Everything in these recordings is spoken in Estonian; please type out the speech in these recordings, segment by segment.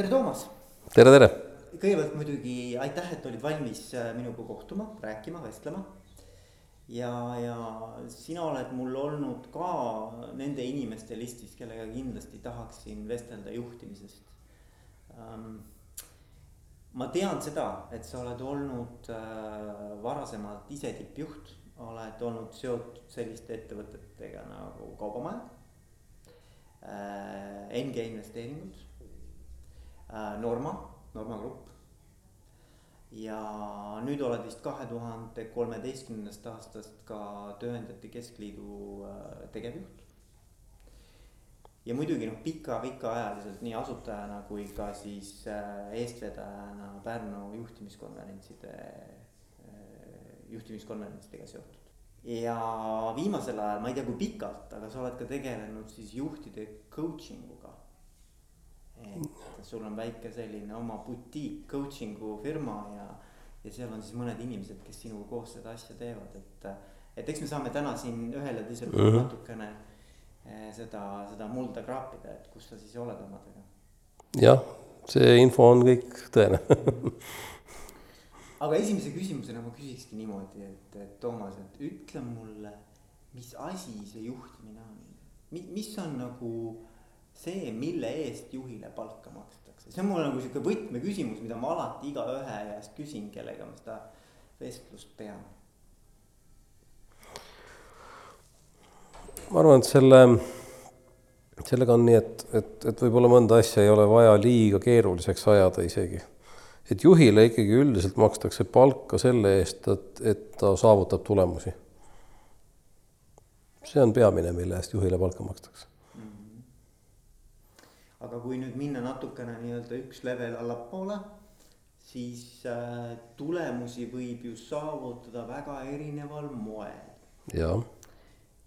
tere, Toomas. tere, tere. kõigepealt muidugi aitäh, et olid valmis äh, minuga kohtuma, rääkima, vestlema. ja, ja sina oled mul olnud ka nende inimeste listis, kellega kindlasti tahaksin vestelda juhtimisest ähm, ma tean seda, et sa oled olnud äh, varasemalt ise tippjuht, oled olnud seotud selliste ettevõtetega nagu Kaubamaja äh,, NG investeeringud Norma, Norma Grupp. ja nüüd oled vist kahe tuhande kolmeteistkümnendast aastast ka Tööandjate Keskliidu äh, tegevjuht ja muidugi noh, pika-pikaajaliselt nii asutajana kui ka siis äh, eestvedajana Pärnu juhtimiskonverentside, äh, juhtimiskonverentsidega seotud. ja viimasel ajal, ma ei tea, kui pikalt, aga sa oled ka tegelenud siis juhtide coaching uga. Et sul on väike selline oma butiik coaching'u firma ja, ja seal on siis mõned inimesed, kes sinuga koos seda asja teevad, et. et eks me saame täna siin ühel ja teisel pool mm -hmm. natukene Eh, seda, seda mulda kraapida, et kus sa siis oled omadega. jah, see info on kõik tõene aga esimese küsimusena ma küsikski niimoodi, et, et Toomas, et ütle mulle, mis asi see juhtimine on? mis on nagu see, mille eest juhile palka makstakse, see on mul nagu sihuke võtmeküsimus, mida ma alati igaühe käest küsin, kellega ma seda vestlust pean ma arvan, et selle, sellega on nii, et, et, et võib-olla mõnda asja ei ole vaja liiga keeruliseks ajada isegi. et juhile ikkagi üldiselt makstakse palka selle eest, et, et ta saavutab tulemusi. see on peamine, mille eest juhile palka makstakse. Aga kui nüüd minna natukene nii-öelda üks level allapoole, siis äh, tulemusi võib ju saavutada väga erineval moel. jah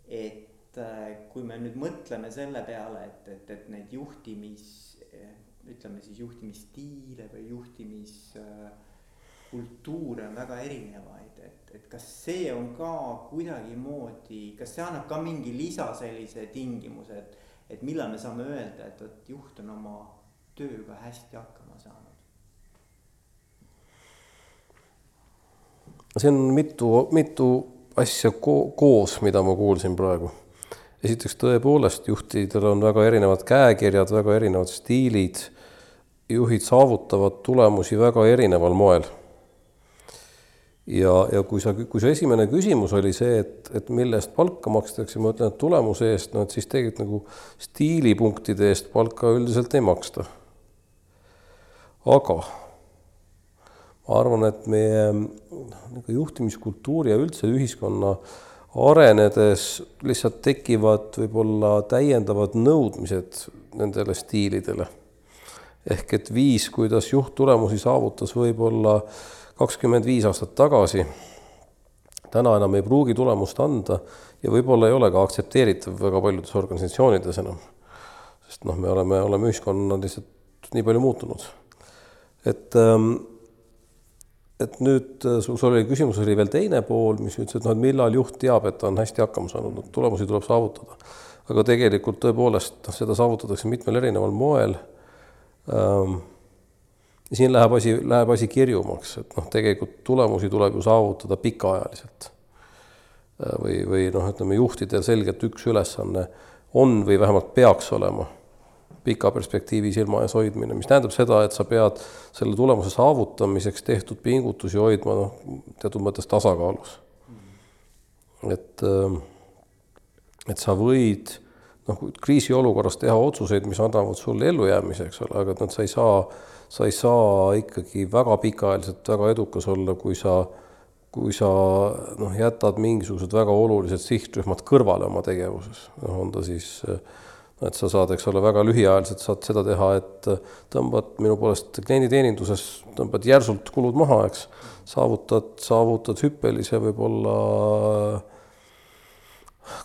et äh, kui me nüüd mõtleme selle peale, et, et, et neid juhtimis, ütleme siis juhtimisstiile või juhtimiskultuure on väga erinevaid, et, et kas see on ka kuidagimoodi, kas see annab ka mingi lisa sellise tingimuse, et, et millal me saame öelda, et vot juht on oma tööga hästi hakkama saanud? see on mitu, mitu asja ko koos, mida ma kuulsin praegu esiteks tõepoolest juhtidel on väga erinevad käekirjad, väga erinevad stiilid. juhid saavutavad tulemusi väga erineval moel. Ja, ja kui sa, kui su esimene küsimus oli see, et, et mille eest palka makstakse, ma ütlen, et tulemuse eest, no et siis tegelikult nagu stiilipunktide eest palka üldiselt ei maksta. aga ma arvan, et meie nagu juhtimiskultuuri ja üldse ühiskonna äh, arenedes lihtsalt tekivad võib-olla täiendavad nõudmised nendele stiilidele. ehk et viis, kuidas juht tulemusi saavutas võib-olla kakskümmend viis aastat tagasi, täna enam ei pruugi tulemust anda ja võib-olla ei ole ka aktsepteeritav väga paljudes organisatsioonides enam. sest noh, me oleme, oleme ühiskonnana lihtsalt nii palju muutunud. et ähm, et nüüd äh, sul oli küsimus oli veel teine pool, mis ütles, et noh, et millal juht teab, et ta on hästi hakkama saanud, no tulemusi tuleb saavutada. aga tegelikult tõepoolest noh, seda saavutatakse mitmel erineval moel ähm,. Ja siin läheb asi, läheb asi kirjumaks, et noh, tegelikult tulemusi tuleb ju saavutada pikaajaliselt. Või, või noh, ütleme juhtidel selgelt üks ülesanne on või vähemalt peaks olema pika perspektiivi silma ees hoidmine, mis tähendab seda, et sa pead selle tulemuse saavutamiseks tehtud pingutusi hoidma noh, teatud mõttes tasakaalus. et, et sa võid noh, kriisiolukorras teha otsuseid, mis annavad sulle ellujäämise, eks ole, aga noh, sa ei saa, sa ei saa ikkagi väga pikaajaliselt väga edukas olla, kui sa kui sa noh, jätad mingisugused väga olulised sihtrühmad kõrvale oma tegevuses, noh, on ta siis äh, et sa saad, eks ole, väga lühiajaliselt saad seda teha, et tõmbad minu poolest klienditeeninduses, tõmbad järsult kulud maha, eks, saavutad, saavutad hüppelise võib-olla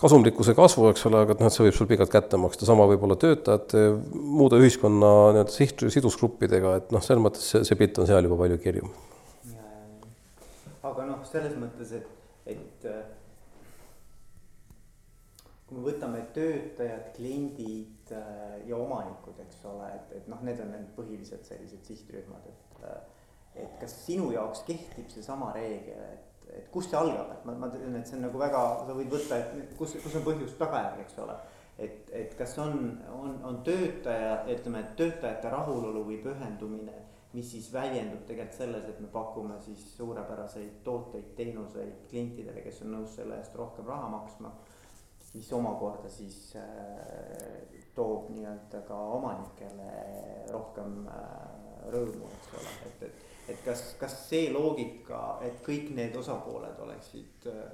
kasumlikkuse kasvu, eks ole, aga noh, et see võib sul pikalt kätte maksta, sama võib olla töötajate, muude ühiskonna nii-öelda siht, sidusgruppidega, et noh, selles mõttes see, see pilt on seal juba palju kirjum. aga noh, selles mõttes, et, et kui me võtame töötajad, kliendid, äh, ja omanikud, eks ole, et, et noh, need on need põhilised sellised sihtrühmad, et. Äh, et kas sinu jaoks kehtib seesama reegel, et, et kust see algab, et ma, ma tean, et see on nagu väga, sa võid võtta, et kus, kus on põhjus tagajärg, eks ole. et, et kas on, on, on töötaja, ütleme, et töötajate rahulolu või pühendumine mis siis väljendub tegelikult selles, et me pakume siis suurepäraseid tooteid, teenuseid klientidele, kes on nõus selle eest rohkem raha maksma. mis omakorda siis äh, toob nii-öelda ka omanikele rohkem äh, rõõmu, eks ole, et, et. Et kas, kas see loogika, et kõik need osapooled oleksid äh,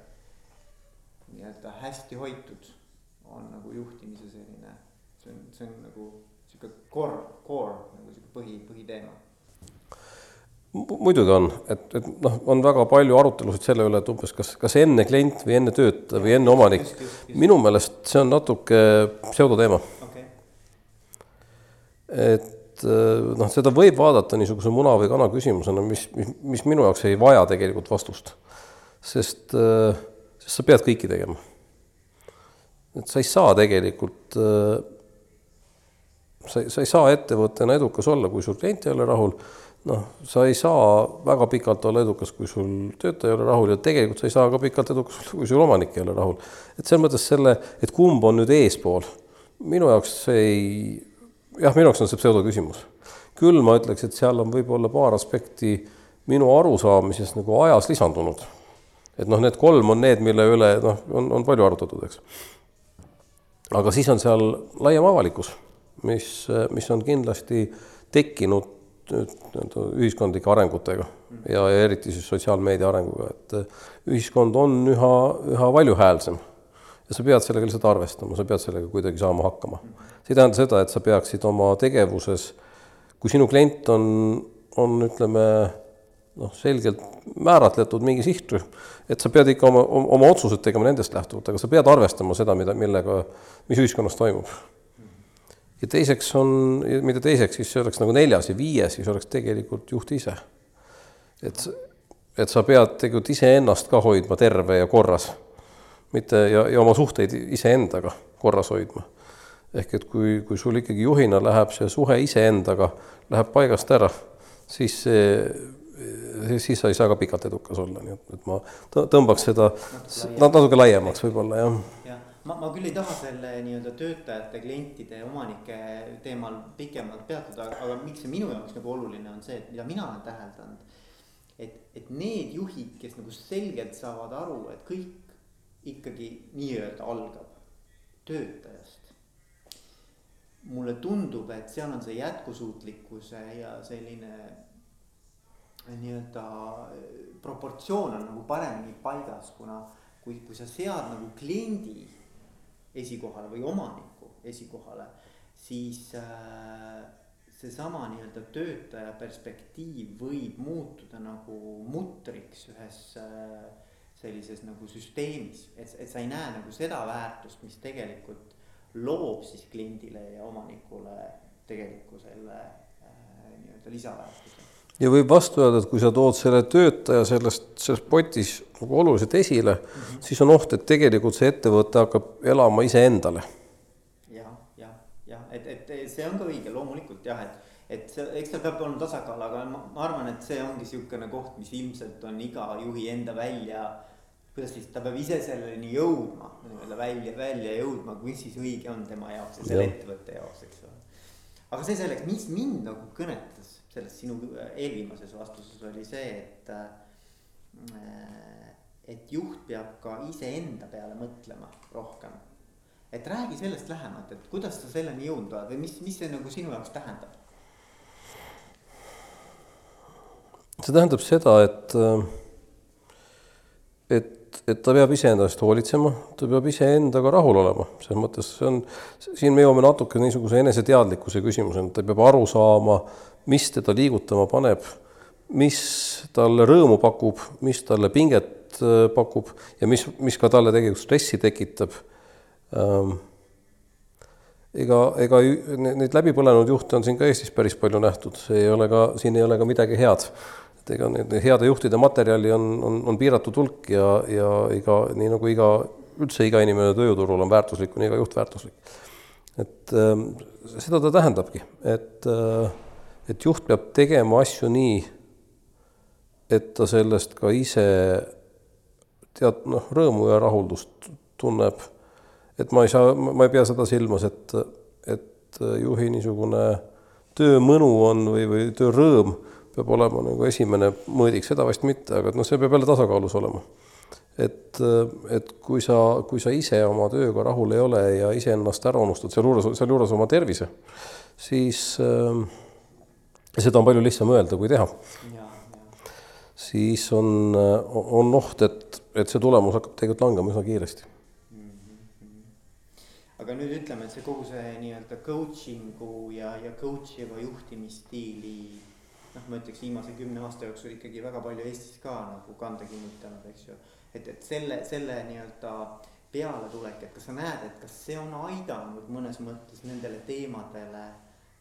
nii-öelda hästi hoitud, on nagu juhtimise selline, see on, see on nagu sihuke core, core nagu sihuke põhi, põhiteema? Muidugi on, et, et noh, on väga palju arutelusid selle üle, et umbes kas, kas enne klient või enne töötaja või enne omanik. minu meelest see on natuke pseudoteema. Okay.. et noh, seda võib vaadata niisuguse muna või kana küsimusena, mis, mis, mis minu jaoks ei vaja tegelikult vastust. sest, sest sa pead kõiki tegema. et sa ei saa tegelikult, sa, sa ei saa ettevõttena edukas olla, kui sul klient ei ole rahul noh, sa ei saa väga pikalt olla edukas, kui sul töötaja ei ole rahul ja tegelikult sa ei saa ka pikalt edukas, kui sul omanik ei ole rahul. et selles mõttes selle, et kumb on nüüd eespool, minu jaoks see ei, jah, minu jaoks on see pseudoküsimus. küll ma ütleks, et seal on võib-olla paar aspekti minu arusaamises nagu ajas lisandunud. et noh, need kolm on need, mille üle noh, on, on palju arutatud, eks. aga siis on seal laiem avalikkus, mis, mis on kindlasti tekkinud nii-öelda ühiskondlike arengutega ja, ja eriti siis sotsiaalmeedia arenguga, et ühiskond on üha, üha valjuhäälsem. ja sa pead sellega lihtsalt arvestama, sa pead sellega kuidagi saama hakkama. See ei tähenda seda, et sa peaksid oma tegevuses, kui sinu klient on, on ütleme noh, selgelt määratletud mingi sihtrühm, et sa pead ikka oma, oma otsused tegema nendest lähtuvalt, aga sa pead arvestama seda, mida, millega, mis ühiskonnas toimub ja teiseks on, mitte teiseks, siis see oleks nagu neljas ja viies, siis oleks tegelikult juht ise. et, et sa pead tegelikult iseennast ka hoidma terve ja korras, mitte ja, ja oma suhteid iseendaga korras hoidma. Ehk et kui, kui sul ikkagi juhina läheb see suhe iseendaga, läheb paigast ära, siis see, siis sa ei saa ka pikalt edukas olla, nii et, et ma tõmbaks seda natuke laiemaks võib-olla jah ma, ma küll ei taha selle nii-öelda töötajate, klientide, omanike teemal pikemalt peatuda, aga miks see minu jaoks nagu oluline on see, et mida mina olen täheldanud. et, et need juhid, kes nagu selgelt saavad aru, et kõik ikkagi nii-öelda algab töötajast. Mulle tundub, et seal on see jätkusuutlikkuse ja selline nii-öelda proportsioon on nagu paremini paigas, kuna kui, kui sa sead nagu kliendi esikohale või omaniku esikohale, siis äh, seesama nii-öelda töötaja perspektiiv võib muutuda nagu mutriks ühes äh, sellises nagu süsteemis, et, et sa ei näe nagu seda väärtust, mis tegelikult loob siis kliendile ja omanikule tegeliku selle äh, nii-öelda lisaväärtuse ja võib vastu öelda, et kui sa tood selle töötaja sellest, selles potis nagu oluliselt esile mm, -hmm. siis on oht, et tegelikult see ettevõte hakkab elama iseendale. jah, jah, jah, et, et see on ka õige, loomulikult jah, et, et see, eks seal peab olema tasakaal, aga ma, ma arvan, et see ongi niisugune koht, mis ilmselt on iga juhi enda välja kuidas siis ta peab ise selleni jõudma, nii-öelda välja, välja jõudma, kui siis õige on tema jaoks ja selle ettevõtte jaoks, eks ole. aga see selleks, mis mind nagu kõnetas selles sinu eelviimases vastuses oli see, et. et juht peab ka iseenda peale mõtlema rohkem. et räägi sellest lähemalt, et kuidas sa selleni jõudnud oled või mis, mis see nagu sinu jaoks tähendab? see tähendab seda, et, et et ta peab iseenda eest hoolitsema, ta peab iseendaga rahul olema, selles mõttes see on, siin me jõuame natuke niisuguse eneseteadlikkuse küsimuseni, ta peab aru saama, mis teda liigutama paneb, mis talle rõõmu pakub, mis talle pinget äh, pakub ja mis, mis ka talle tegelikult stressi tekitab. Ähm, ega, ega neid läbipõlenud juhte on siin ka Eestis päris palju nähtud, see ei ole ka, siin ei ole ka midagi head et ega need heade juhtide materjali on, on, on piiratud hulk ja, ja iga, nii nagu iga, üldse iga inimene tööjõuturul on väärtuslik, on iga juht väärtuslik. et ähm, seda ta tähendabki, et, äh, et juht peab tegema asju nii, et ta sellest ka ise tead, noh, rõõmu ja rahuldust tunneb. et ma ei saa, ma ei pea seda silmas, et, et juhi niisugune töömõnu on või, või töörõõm peab olema nagu esimene mõõdik, seda vast mitte, aga noh, see peab jälle tasakaalus olema. et, et kui sa, kui sa ise oma tööga rahul ei ole ja iseennast ära unustad, sealjuures, sealjuures oma tervise, siis äh, seda on palju lihtsam öelda kui teha. siis on, on oht, et, et see tulemus hakkab tegelikult langema üsna kiiresti aga nüüd ütleme, et see kogu see nii-öelda coaching'u ja, ja coach iva juhtimisstiili noh, ma ütleks viimase kümne aasta jooksul ikkagi väga palju Eestis ka nagu kanda kinnitanud, eks ju. et, et selle, selle nii-öelda pealetulek, et kas sa näed, et kas see on aidanud mõnes mõttes nendele teemadele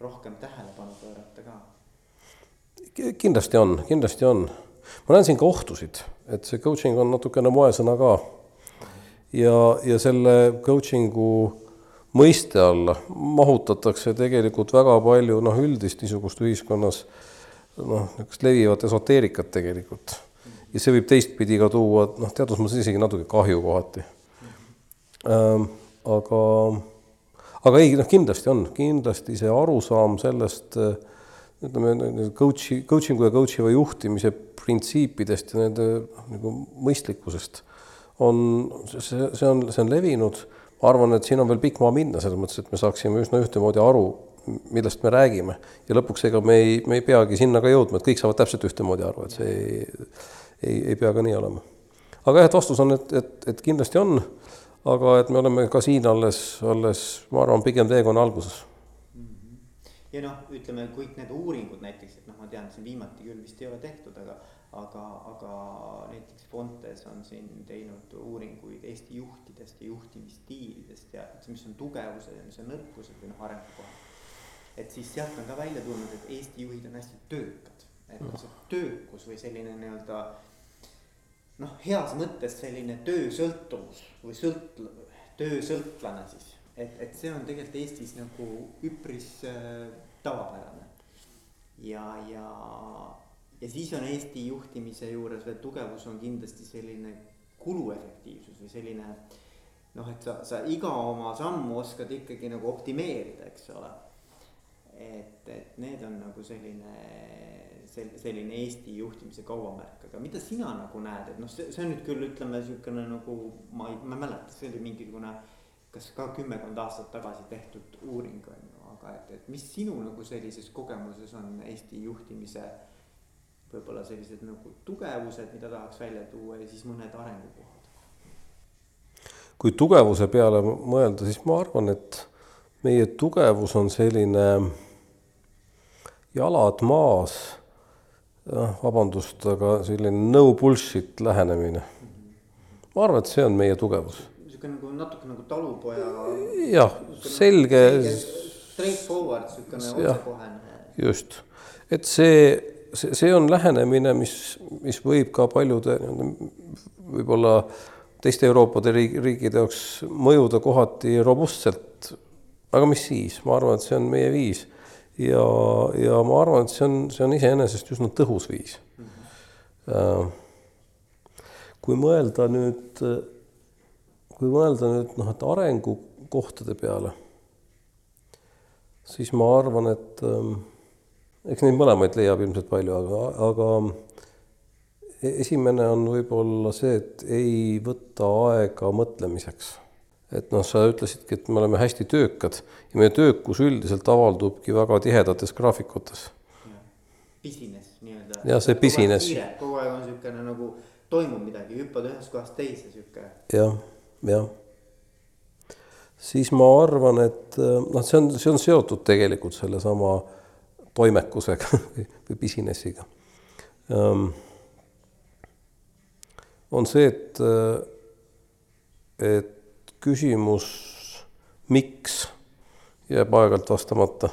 rohkem tähelepanu pöörata ka? kindlasti on, kindlasti on. ma näen siin ka ohtusid, et see coaching on natukene moesõna ka. ja, ja selle coaching'u mõiste alla mahutatakse tegelikult väga palju noh, üldist niisugust ühiskonnas noh, niisugust levivat esoteerikat tegelikult. ja see võib teistpidi ka tuua noh, teatud mõttes isegi natuke kahju kohati ähm,. aga, aga ei, noh, kindlasti on, kindlasti see arusaam sellest ütleme, coach'i, coaching'u ja coach'iva juhtimise printsiipidest ja nende nagu mõistlikkusest on, see, see on, see on levinud ma arvan, et siin on veel pikk maa minna, selles mõttes, et me saaksime üsna ühtemoodi aru, millest me räägime. ja lõpuks ega me ei, me ei peagi sinna ka jõudma, et kõik saavad täpselt ühtemoodi aru, et see ei, ei, ei pea ka nii olema. aga jah, et vastus on, et, et, et kindlasti on, aga et me oleme ka siin alles, alles, ma arvan, pigem teekonna alguses ja noh, ütleme kõik need uuringud näiteks, et noh, ma tean, siin viimati küll vist ei ole tehtud, aga aga, aga näiteks Fontes on siin teinud uuringuid Eesti juhtidest ja juhtimisstiilidest ja mis on tugevused ja mis on nõrkused või noh, arengukohad. Et siis sealt on ka välja tulnud, et Eesti juhid on hästi töökad, et noh, see töökus või selline nii-öelda noh, heas mõttes selline töösõltuvus või sõlt-, töösõltlane siis, et, et see on tegelikult Eestis nagu üpris äh, tavapärane. ja, ja ja siis on Eesti juhtimise juures veel tugevus on kindlasti selline kuluefektiivsus või selline noh, et sa, sa iga oma sammu oskad ikkagi nagu optimeerida, eks ole. Et, et need on nagu selline, selline Eesti juhtimise kaubamärk, aga mida sina nagu näed, et noh, see, see on nüüd küll ütleme niisugune nagu ma ei, ma ei mäleta, see oli mingisugune kas ka kümmekond aastat tagasi tehtud uuring on ju, aga et, et mis sinu nagu sellises kogemuses on Eesti juhtimise võib-olla sellised nagu tugevused, mida tahaks välja tuua ja siis mõned arengukohad. kui tugevuse peale mõelda, siis ma arvan, et meie tugevus on selline jalad maas, noh, vabandust, aga selline no bullshit lähenemine. ma arvan, et see on meie tugevus. niisugune nagu natuke nagu talupoja. jah, selge. Straightforward, niisugune otsekohene. just, et see see, see on lähenemine, mis, mis võib ka paljude võib-olla teiste Euroopa riikide jaoks mõjuda kohati robustselt. aga mis siis, ma arvan, et see on meie viis ja, ja ma arvan, et see on, see on iseenesest üsna tõhus viis. -hmm. kui mõelda nüüd, kui mõelda nüüd noh, et arengukohtade peale, siis ma arvan, et ähm, eks neid mõlemaid leiab ilmselt palju, aga, aga e-, esimene on võib-olla see, et ei võta aega mõtlemiseks. Et noh, sa ütlesidki, et me oleme hästi töökad ja meie töökus üldiselt avaldubki väga tihedates graafikutes. Business nii-öelda. jah, see business. kogu aeg on niisugune nagu toimub midagi, hüppad ühest kohast teise sihuke. jah, jah. siis ma arvan, et noh, see on, see on seotud tegelikult sellesama äh, toimekusega või business'iga. Ehm, on see, et, et küsimus, miks jääb aeg-ajalt vastamata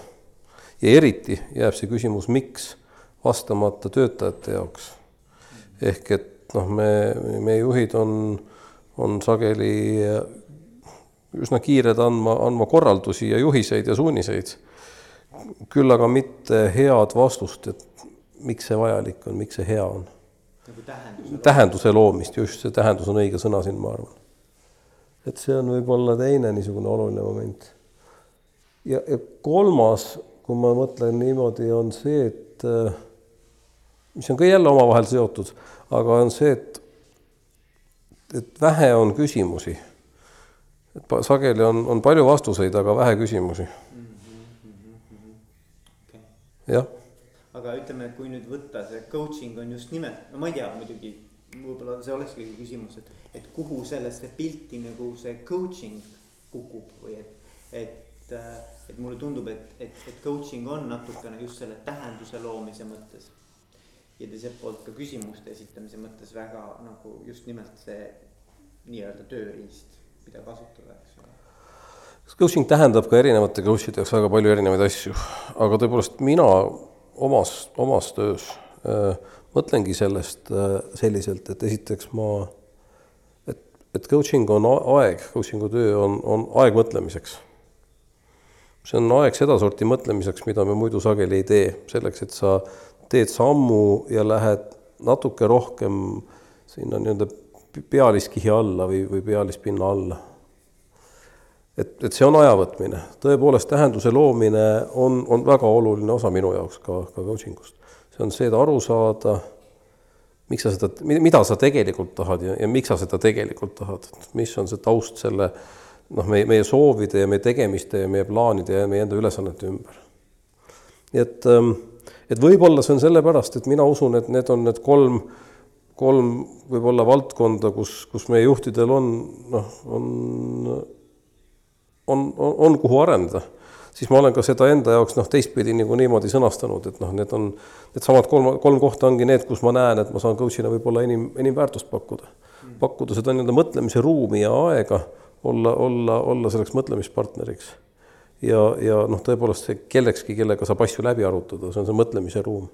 ja eriti jääb see küsimus, miks vastamata töötajate jaoks. ehk et noh, me, meie juhid on, on sageli üsna kiired andma, andma korraldusi ja juhiseid ja suuniseid. küll aga mitte head vastust, et miks see vajalik on, miks see hea on. nagu tähenduse. tähenduse loomist, just see tähendus on õige sõna siin, ma arvan. Et see on võib-olla teine niisugune oluline moment. ja, ja kolmas, kui ma mõtlen niimoodi, on see, et mis on ka jälle omavahel seotud, aga on see, et, et vähe on küsimusi. et sageli on, on palju vastuseid, aga vähe küsimusi. jah. aga ütleme, kui nüüd võtta see coaching on just nimelt, no ma ei tea, muidugi võib-olla see olekski küsimus, et, et kuhu sellesse pilti nagu see coaching kukub või et, et, et mulle tundub, et, et, et coaching on natukene just selle tähenduse loomise mõttes ja teiselt poolt ka küsimuste esitamise mõttes väga nagu just nimelt see nii-öelda tööriist, mida kasutada, eks ole. Coaching tähendab ka erinevate coach ide jaoks väga palju erinevaid asju, aga tõepoolest mina omas, omas töös äh, mõtlengi sellest äh, selliselt, et esiteks ma, et, et coaching on aeg, coaching'u töö on, on aeg mõtlemiseks. see on aeg sedasorti mõtlemiseks, mida me muidu sageli ei tee, selleks, et sa teed sammu ja lähed natuke rohkem sinna nii-öelda pealiskihi alla või, või pealispinna alla. et, et see on aja võtmine, tõepoolest tähenduse loomine on, on väga oluline osa minu jaoks ka, ka coaching ust. See on see, et aru saada, miks sa seda, mida sa tegelikult tahad ja, ja miks sa seda tegelikult tahad, mis on see taust selle noh, meie, meie soovide ja meie tegemiste ja meie plaanide ja meie enda ülesannete ümber. nii et ähm, et võib-olla see on sellepärast, et mina usun, et need on need kolm, kolm võib-olla valdkonda, kus, kus meie juhtidel on noh, on, on, on, on kuhu areneda siis ma olen ka seda enda jaoks noh, teistpidi nagu niimoodi sõnastanud, et noh, need on, needsamad kolm, kolm kohta ongi need, kus ma näen, et ma saan coach'ina võib-olla enim, enim väärtust pakkuda. pakkuda seda nii-öelda mõtlemise ruumi ja aega, olla, olla, olla selleks mõtlemispartneriks ja, ja noh, tõepoolest see kellekski, kellega saab asju läbi arutada, see on see mõtlemise ruum.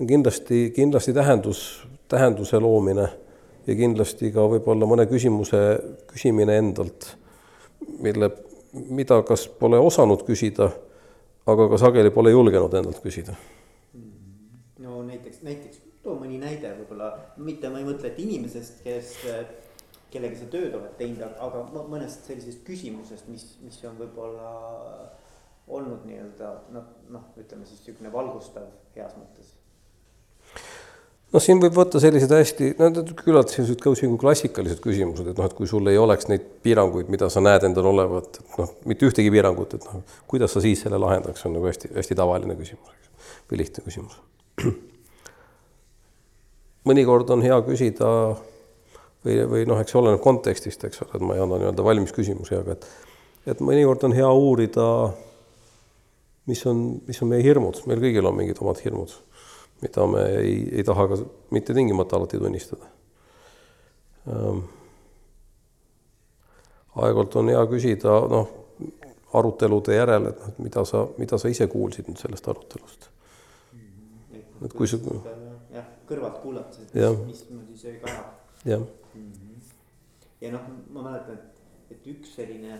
kindlasti, kindlasti tähendus, tähenduse loomine ja kindlasti ka võib-olla mõne küsimuse küsimine endalt, mille, mida kas pole osanud küsida, aga ka sageli pole julgenud endalt küsida. no näiteks, näiteks too mõni näide võib-olla, mitte ma ei mõtle, et inimesest, kes kellega sa tööd oled teinud, aga mõnest sellisest küsimusest, mis, mis on võib-olla olnud nii-öelda noh, noh, ütleme siis niisugune valgustav heas mõttes noh, siin võib võtta sellised hästi, no küllalt sellised coaching'u klassikalised küsimused, et noh, et kui sul ei oleks neid piiranguid, mida sa näed endal olevat, et noh, mitte ühtegi piirangut, et noh, kuidas sa siis selle lahendaks, on nagu hästi, hästi tavaline küsimus, või lihtne küsimus. mõnikord on hea küsida või, või noh, eks oleneb kontekstist, eks ole, et ma ei anna nii-öelda valmis küsimusi, aga et et mõnikord on hea uurida, mis on, mis on meie hirmud, meil kõigil on mingid omad hirmud, mida me ei, ei taha ka mitte tingimata alati tunnistada ähm,. aeg-ajalt on hea küsida, noh, arutelude järel, et noh, mida sa, mida sa ise kuulsid nüüd sellest arutelust mm. -hmm. et kui sa. jah, kõrvalt kuulates, et mismoodi see kajab. jah ja noh, ma mäletan, et, et üks selline,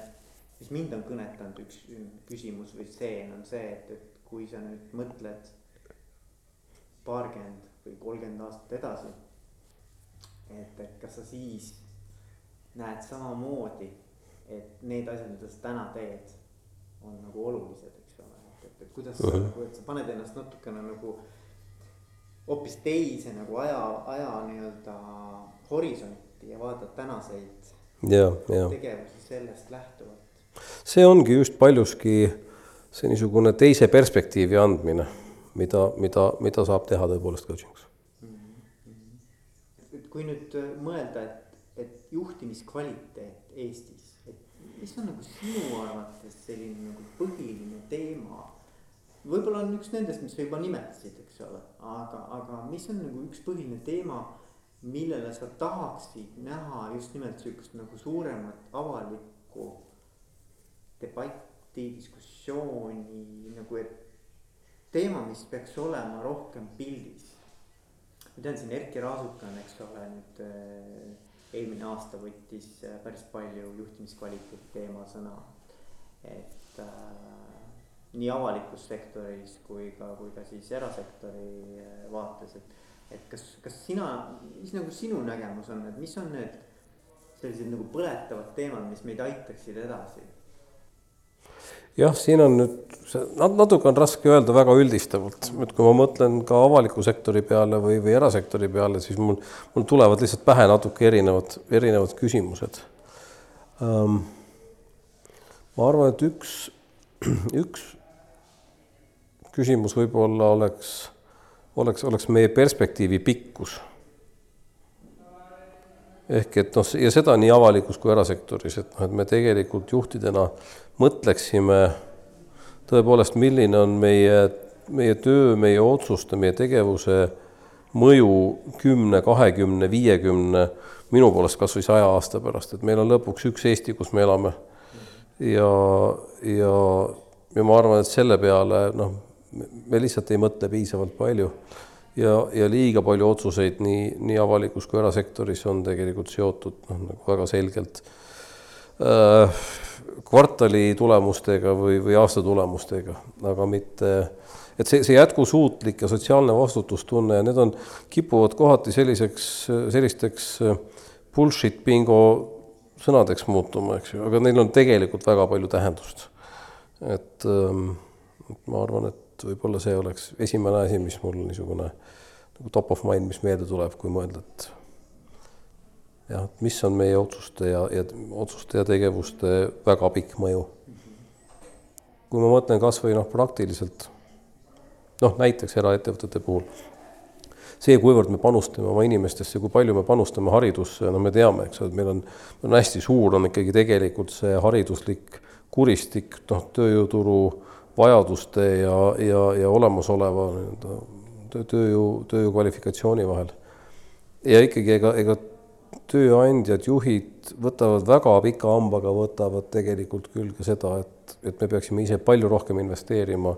mis mind on kõnetanud, üks küsimus või stseen on see, et, et kui sa nüüd mõtled paarkümmend või kolmkümmend aastat edasi. et, et kas sa siis näed samamoodi, et need asjad, mida sa täna teed, on nagu olulised, eks ole, et, et, et kuidas sa nagu, et sa paned ennast natukene nagu hoopis teise nagu aja, aja nii-öelda horisonti ja vaatad tänaseid ja, ja. tegevusi sellest lähtuvalt. see ongi just paljuski see niisugune teise perspektiivi andmine, mida, mida, mida saab teha tõepoolest coaching'us mm. -hmm. kui nüüd äh, mõelda, et, et juhtimiskvaliteet Eestis, et mis on nagu sinu arvates selline nagu põhiline teema? võib-olla on üks nendest, mis sa juba nimetasid, eks ole, aga, aga mis on nagu üks põhiline teema millele sa tahaksid näha just nimelt sihukest nagu suuremat avalikku debatti, diskussiooni nagu, et teema, mis peaks olema rohkem pildis. ma tean siin Erkki Raasuk on, eks ole, nüüd äh, eelmine aasta võttis äh, päris palju juhtimiskvaliteedi teemal sõna. et äh, nii avalikus sektoris kui ka, kui ka siis erasektori äh, vaates, et, et kas, kas sina, mis nagu sinu nägemus on, et mis on need sellised nagu põletavad teemad, mis meid aitaksid edasi jah, siin on nüüd natuke on raske öelda väga üldistavalt, et kui ma mõtlen ka avaliku sektori peale või, või erasektori peale, siis mul, mul tulevad lihtsalt pähe natuke erinevad, erinevad küsimused um,. ma arvan, et üks, üks küsimus võib-olla oleks, oleks, oleks meie perspektiivi pikkus ehk et noh, ja seda nii avalikus kui erasektoris, et noh, et me tegelikult juhtidena mõtleksime tõepoolest, milline on meie, meie töö, meie otsuste, meie tegevuse mõju kümne, kahekümne, viiekümne, minu poolest kas või saja aasta pärast, et meil on lõpuks üks Eesti, kus me elame. ja, ja, ja ma arvan, et selle peale noh, me lihtsalt ei mõtle piisavalt palju ja, ja liiga palju otsuseid nii, nii avalikus kui erasektoris on tegelikult seotud noh, nagu väga selgelt äh, kvartali tulemustega või, või aasta tulemustega, aga mitte, et see, see jätkusuutlik ja sotsiaalne vastutustunne ja need on, kipuvad kohati selliseks, sellisteks bullshit bingo sõnadeks muutuma, eks ju, aga neil on tegelikult väga palju tähendust. et ähm, ma arvan, et võib-olla see oleks esimene asi, mis mul niisugune nagu top of mind, mis meelde tuleb, kui mõelda, et jah, et mis on meie otsuste ja, ja otsuste ja tegevuste väga pikk mõju. kui ma mõtlen kasvõi noh, praktiliselt noh, näiteks eraettevõtete puhul see, kuivõrd me panustame oma inimestesse, kui palju me panustame haridusse, no me teame, eks ole, et meil on, on hästi suur, on ikkagi tegelikult see hariduslik kuristik, noh, tööjõuturu vajaduste ja, ja, ja olemasoleva nii-öelda tööjõu, tööjõu kvalifikatsiooni vahel. ja ikkagi ega, ega tööandjad, juhid võtavad väga pika hambaga, võtavad tegelikult küll ka seda, et, et me peaksime ise palju rohkem investeerima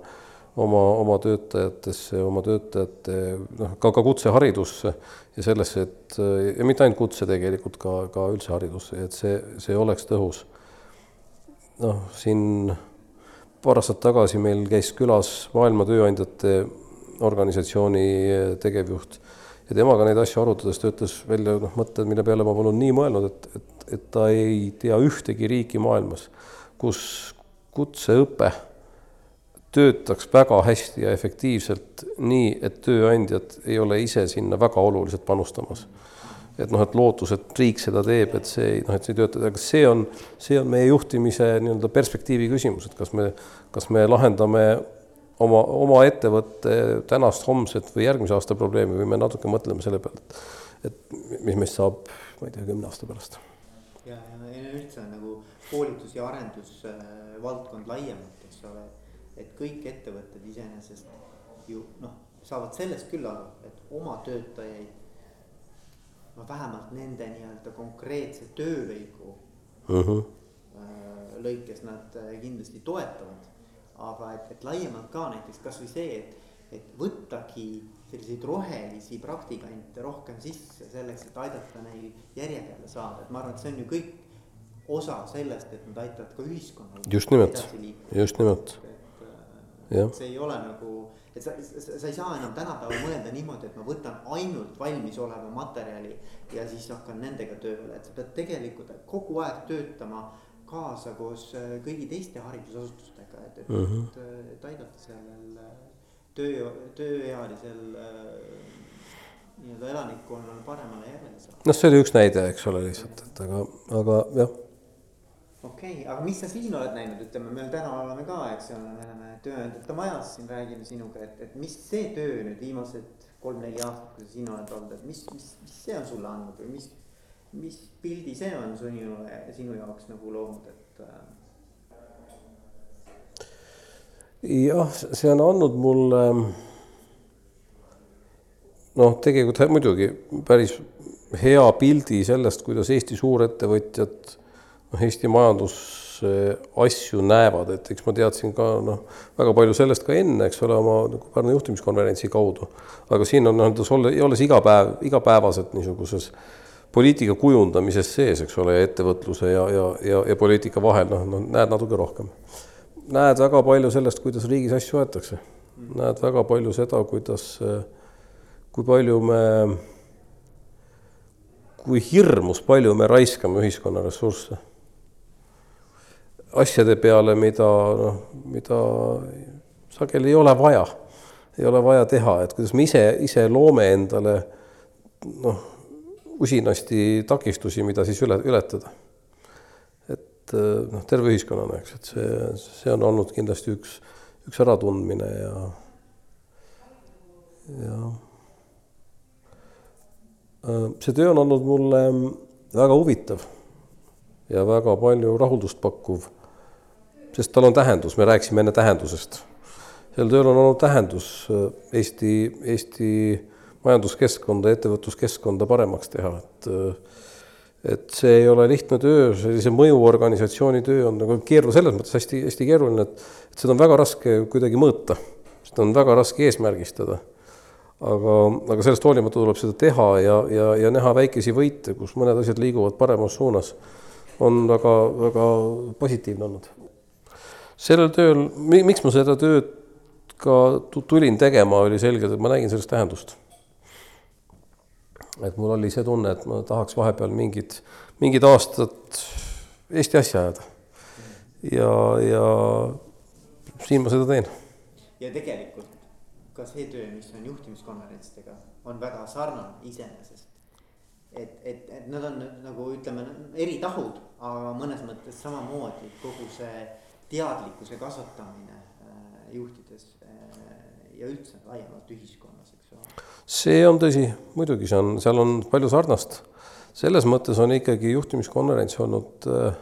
oma, oma töötajatesse, oma töötajate noh, ka, ka kutseharidusse ja sellesse, et ja mitte ainult kutse tegelikult ka, ka üldse haridusse, et see, see oleks tõhus. noh, siin paar aastat tagasi meil käis külas Maailma Tööandjate Organisatsiooni tegevjuht ja temaga neid asju arutades töötas välja noh, mõtted, mille peale ma polnud nii mõelnud, et, et, et ta ei tea ühtegi riiki maailmas, kus kutseõpe töötaks väga hästi ja efektiivselt nii, et tööandjad ei ole ise sinna väga oluliselt panustamas. Et noh, et lootus, et riik seda teeb, et see noh, et see ei tööta, aga see on, see on meie juhtimise nii-öelda perspektiivi küsimus, et kas me, kas me lahendame oma, oma ettevõtte tänast, homset või järgmise aasta probleemi või me natuke mõtleme selle peale, et, et mis meist saab, ma ei tea, kümne aasta pärast. ja, ja üldse nagu koolitus ja arendusvaldkond äh, laiemalt, eks ole, et kõik ettevõtted iseenesest ju noh, saavad sellest küll aru, et oma töötajaid no vähemalt nende nii-öelda konkreetse töölõigu uh -huh. lõikes nad äh, kindlasti toetavad aga et, et laiemalt ka näiteks kasvõi see, et, et võttagi selliseid rohelisi praktikante rohkem sisse selleks, et aidata neil järje peale saada, et ma arvan, et see on ju kõik osa sellest, et nad aitavad ka ühiskonnal. just nimelt, just nimelt. See ei ole nagu, et sa, sa, ei saa enam tänapäeval mõelda niimoodi, et ma võtan ainult valmisoleva materjali ja siis hakkan nendega tööle, et sa pead tegelikult kogu aeg töötama kaasa koos äh, kõigi teiste haridusasutustega, et, et mm, -hmm. et, aidata sellel äh, töö, tööealisel äh, nii-öelda elanikkonnal paremale järjele saada. noh, see oli üks näide, eks ole, lihtsalt, et aga, aga jah. Okei okay,, aga mis sa siin oled näinud, ütleme, meil täna oleme ka, eks ole, me oleme tööandjate majas siin räägime sinuga, et, et mis see töö nüüd viimased kolm-neli aastat, kui sa siin oled olnud, et mis, mis, mis see on sulle andnud või mis mis pildi see on sinu, sinu jaoks nagu loonud, et? Äh? jah, see on andnud mulle noh, tegelikult muidugi päris hea pildi sellest, kuidas Eesti suurettevõtjad noh, Eesti majandus asju näevad, et eks ma teadsin ka noh, väga palju sellest ka enne, eks ole, oma nagu Pärnu juhtimiskonverentsi kaudu. aga siin on nii-öelda olles iga päev, igapäevaselt niisuguses poliitika kujundamises sees, eks ole, ettevõtluse ja, ja, ja, ja poliitika vahel, noh, noh, näed natuke rohkem. näed väga palju sellest, kuidas riigis asju aetakse. näed väga palju seda, kuidas, kui palju me, kui hirmus palju me raiskame ühiskonna ressursse asjade peale, mida noh, mida sageli ei ole vaja, ei ole vaja teha, et kuidas me ise, ise loome endale noh, usinasti takistusi, mida siis üle, ületada. et noh, terve ühiskonnana, eks, et see, see on olnud kindlasti üks, üks äratundmine ja, ja see töö on olnud mulle väga huvitav ja väga palju rahuldust pakkuv sest tal on tähendus, me rääkisime enne tähendusest. sel tööl on olnud tähendus äh, Eesti, Eesti majanduskeskkonda, ettevõtluskeskkonda paremaks teha, et äh, et see ei ole lihtne töö, sellise mõjuorganisatsiooni töö on nagu keeru-, selles mõttes hästi, hästi keeruline, et et seda on väga raske kuidagi mõõta, seda on väga raske eesmärgistada. aga, aga sellest hoolimata tuleb seda teha ja, ja, ja näha väikesi võite, kus mõned asjad liiguvad paremas suunas, on väga, väga positiivne olnud sellel tööl, miks ma seda tööd ka tulin tegema, oli selgelt, et ma nägin sellest tähendust. et mul oli see tunne, et ma tahaks vahepeal mingid, mingid aastad Eesti asja ajada. ja, ja siin ma seda teen. ja tegelikult ka see töö, mis on juhtimiskonverentsidega, on väga sarnane iseenesest. et, et, et nad on nagu ütleme eri tahud, aga mõnes mõttes samamoodi kogu see teadlikkuse kasvatamine äh, juhtides äh, ja üldse laiemalt ühiskonnas, eks ole. see on tõsi, muidugi see on, seal on palju sarnast. selles mõttes on ikkagi juhtimiskonverents olnud äh,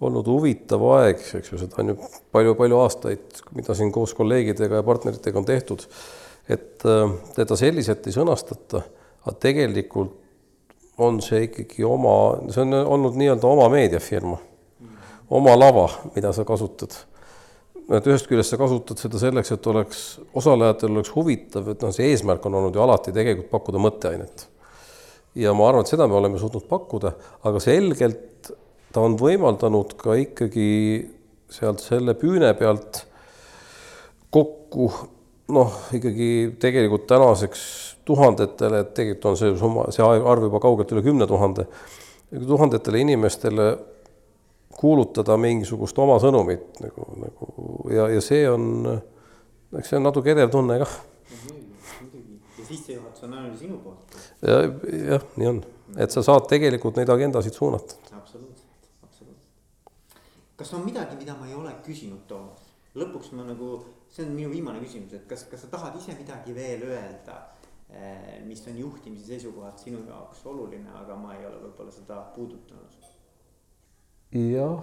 olnud huvitav aeg, eks ju, seda on ju palju-palju aastaid, mida siin koos kolleegidega ja partneritega on tehtud. et äh, teda selliselt ei sõnastata, aga tegelikult on see ikkagi oma, see on olnud nii-öelda oma meediafirma oma lava, mida sa kasutad. et ühest küljest sa kasutad seda selleks, et oleks, osalejatel oleks huvitav, et noh, see eesmärk on olnud ju alati tegelikult pakkuda mõtteainet. ja ma arvan, et seda me oleme suutnud pakkuda, aga selgelt ta on võimaldanud ka ikkagi sealt selle püüne pealt kokku noh, ikkagi tegelikult tänaseks tuhandetele, et tegelikult on see summa, see arv juba kaugelt üle kümne tuhande, tuhandetele inimestele kuulutada mingisugust oma sõnumit nagu, nagu ja, ja see on, eks see on natuke edev tunne kah. ja sissejuhatus on ainult sinu poolt. ja, jah, nii on, et sa saad tegelikult neid agendasid suunata. absoluutselt, absoluutselt. kas on midagi, mida ma ei ole küsinud, Toomas? lõpuks ma nagu, see on minu viimane küsimus, et kas, kas sa tahad ise midagi veel öelda, eh, mis on juhtimise seisukohalt sinu jaoks oluline, aga ma ei ole võib-olla seda puudutanud jah.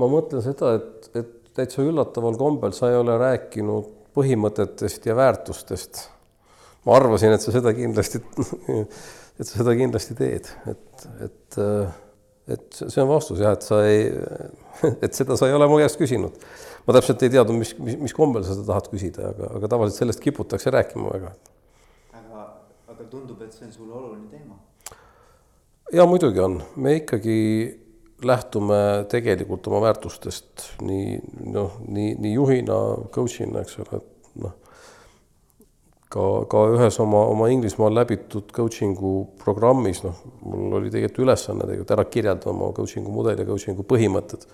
ma mõtlen seda, et, et täitsa üllataval kombel sa ei ole rääkinud põhimõtetest ja väärtustest. ma arvasin, et sa seda kindlasti, et sa seda kindlasti teed, et, et, et see on vastus jah, et sa ei, et seda sa ei ole mu käest küsinud. ma täpselt ei teadnud, mis, mis, mis kombel sa seda tahad küsida, aga, aga tavaliselt sellest kiputakse rääkima väga. aga, aga tundub, et see on sulle oluline teema ja muidugi on, me ikkagi lähtume tegelikult oma väärtustest nii noh, nii, nii juhina, coach'ina, eks ole, et noh, ka, ka ühes oma, oma Inglismaal läbitud coaching'u programmis, noh, mul oli tegelikult ülesanne tegelikult ära kirjeldada oma coaching'u mudel ja coaching'u põhimõtted.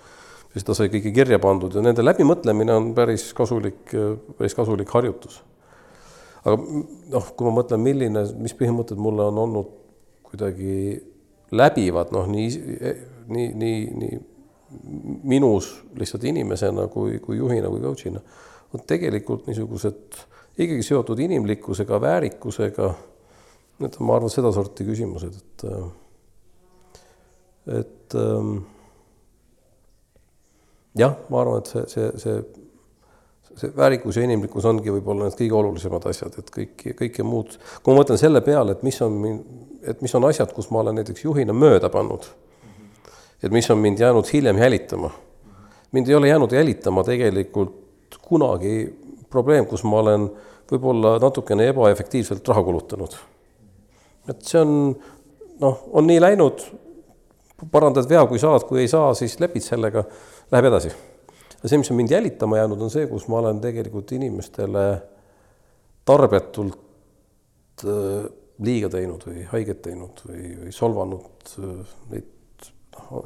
seda sai kõike kirja pandud ja nende läbimõtlemine on päris kasulik, päris kasulik harjutus. aga noh, kui ma mõtlen, milline, mis põhimõtted mulle on olnud kuidagi läbivad noh, nii, nii, nii, nii minus lihtsalt inimesena kui, kui juhina kui coach'ina on tegelikult niisugused ikkagi seotud inimlikkusega, väärikusega. Need on, ma arvan, sedasorti küsimused, et, et ähm, jah, ma arvan, et see, see, see, see väärikus ja inimlikkus ongi võib-olla need kõige olulisemad asjad, et kõik, kõike muud, kui ma mõtlen selle peale, et mis on et mis on asjad, kus ma olen näiteks juhina mööda pannud. et mis on mind jäänud hiljem jälitama. mind ei ole jäänud jälitama tegelikult kunagi probleem, kus ma olen võib-olla natukene ebaefektiivselt raha kulutanud et see on noh, on nii läinud, parandad vea, kui saad, kui ei saa, siis lepid sellega, läheb edasi. ja see, mis on mind jälitama jäänud, on see, kus ma olen tegelikult inimestele tarbetult äh, liiga teinud või haiget teinud või, või solvanud äh, neid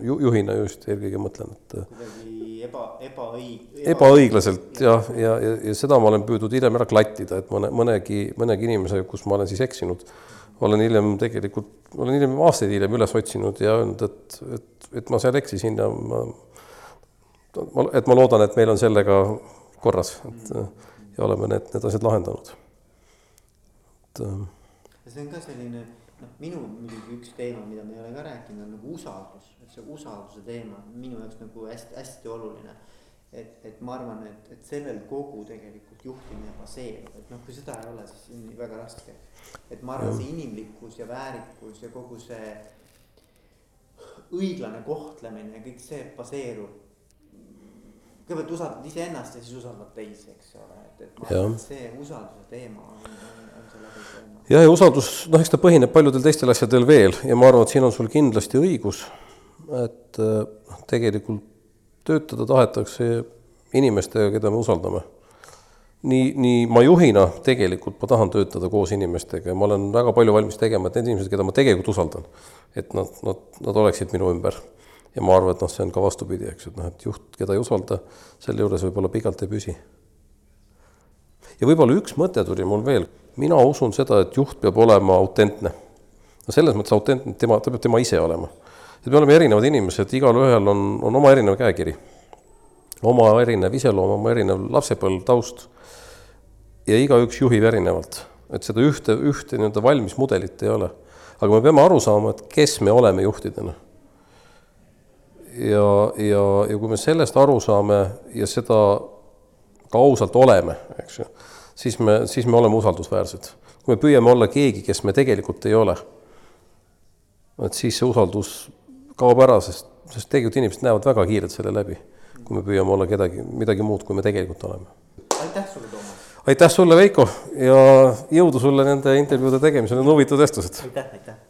ju, juhina just eelkõige mõtlen, et äh, kuidagi eba, ebaõig- ebaõiglaselt jah, ja, ja, ja seda ma olen püüdnud hiljem ära klattida, et mõne, mõnegi, mõnegi inimese, kus ma olen siis eksinud, olen hiljem tegelikult, olen hiljem aastaid hiljem üles otsinud ja öelnud, et, et, et ma seal eksisin ja ma, et ma loodan, et meil on sellega korras, et ja oleme need, need asjad lahendanud. et äh, ja see on ka selline noh, minu muidugi üks teema, mida me ei ole ka rääkinud, on nagu usaldus, et see usalduse teema on minu jaoks nagu hästi-hästi oluline. et, et ma arvan, et, et sellel kogu tegelikult juhtimine baseerub, et noh, kui seda ei ole, siis on väga raske. et ma arvan, see inimlikkus ja väärikus ja kogu see õiglane kohtlemine ja kõik see baseerub. Kõigepealt usaldad iseennast ja siis usaldad teisi, eks ole, et, et ma arvan, et see usalduse teema on, jah, ja usaldus, noh, eks ta põhineb paljudel teistel asjadel veel ja ma arvan, et siin on sul kindlasti õigus, et noh, tegelikult töötada tahetakse inimestega, keda me usaldame. nii, nii ma juhina tegelikult ma tahan töötada koos inimestega ja ma olen väga palju valmis tegema, et need inimesed, keda ma tegelikult usaldan, et nad, nad, nad oleksid minu ümber ja ma arvan, et noh, see on ka vastupidi, eks, et noh, et juht, keda ei usalda, selle juures võib-olla pikalt ei püsi. Ja võib-olla üks mõte tuli mul veel, mina usun seda, et juht peab olema autentne. no selles mõttes autentne, tema, ta peab tema ise olema. et me oleme erinevad inimesed, igalühel on, on oma erinev käekiri. oma erinev iseloom, oma erinev lapsepõlv, taust. ja igaüks juhib erinevalt, et seda ühte, ühte nii-öelda valmis mudelit ei ole. aga me peame aru saama, et kes me oleme juhtidena ja, ja, ja kui me sellest aru saame ja seda ka ausalt oleme, eks ju, siis me, siis me oleme usaldusväärsed. kui me püüame olla keegi, kes me tegelikult ei ole, et siis see usaldus kaob ära, sest, sest tegelikult inimesed näevad väga kiirelt selle läbi, kui me püüame olla kedagi, midagi muud, kui me tegelikult oleme. aitäh sulle, Toomas! aitäh sulle, Veiko, ja jõudu sulle nende intervjuude tegemisel, need on huvitavad vestlused! aitäh, aitäh!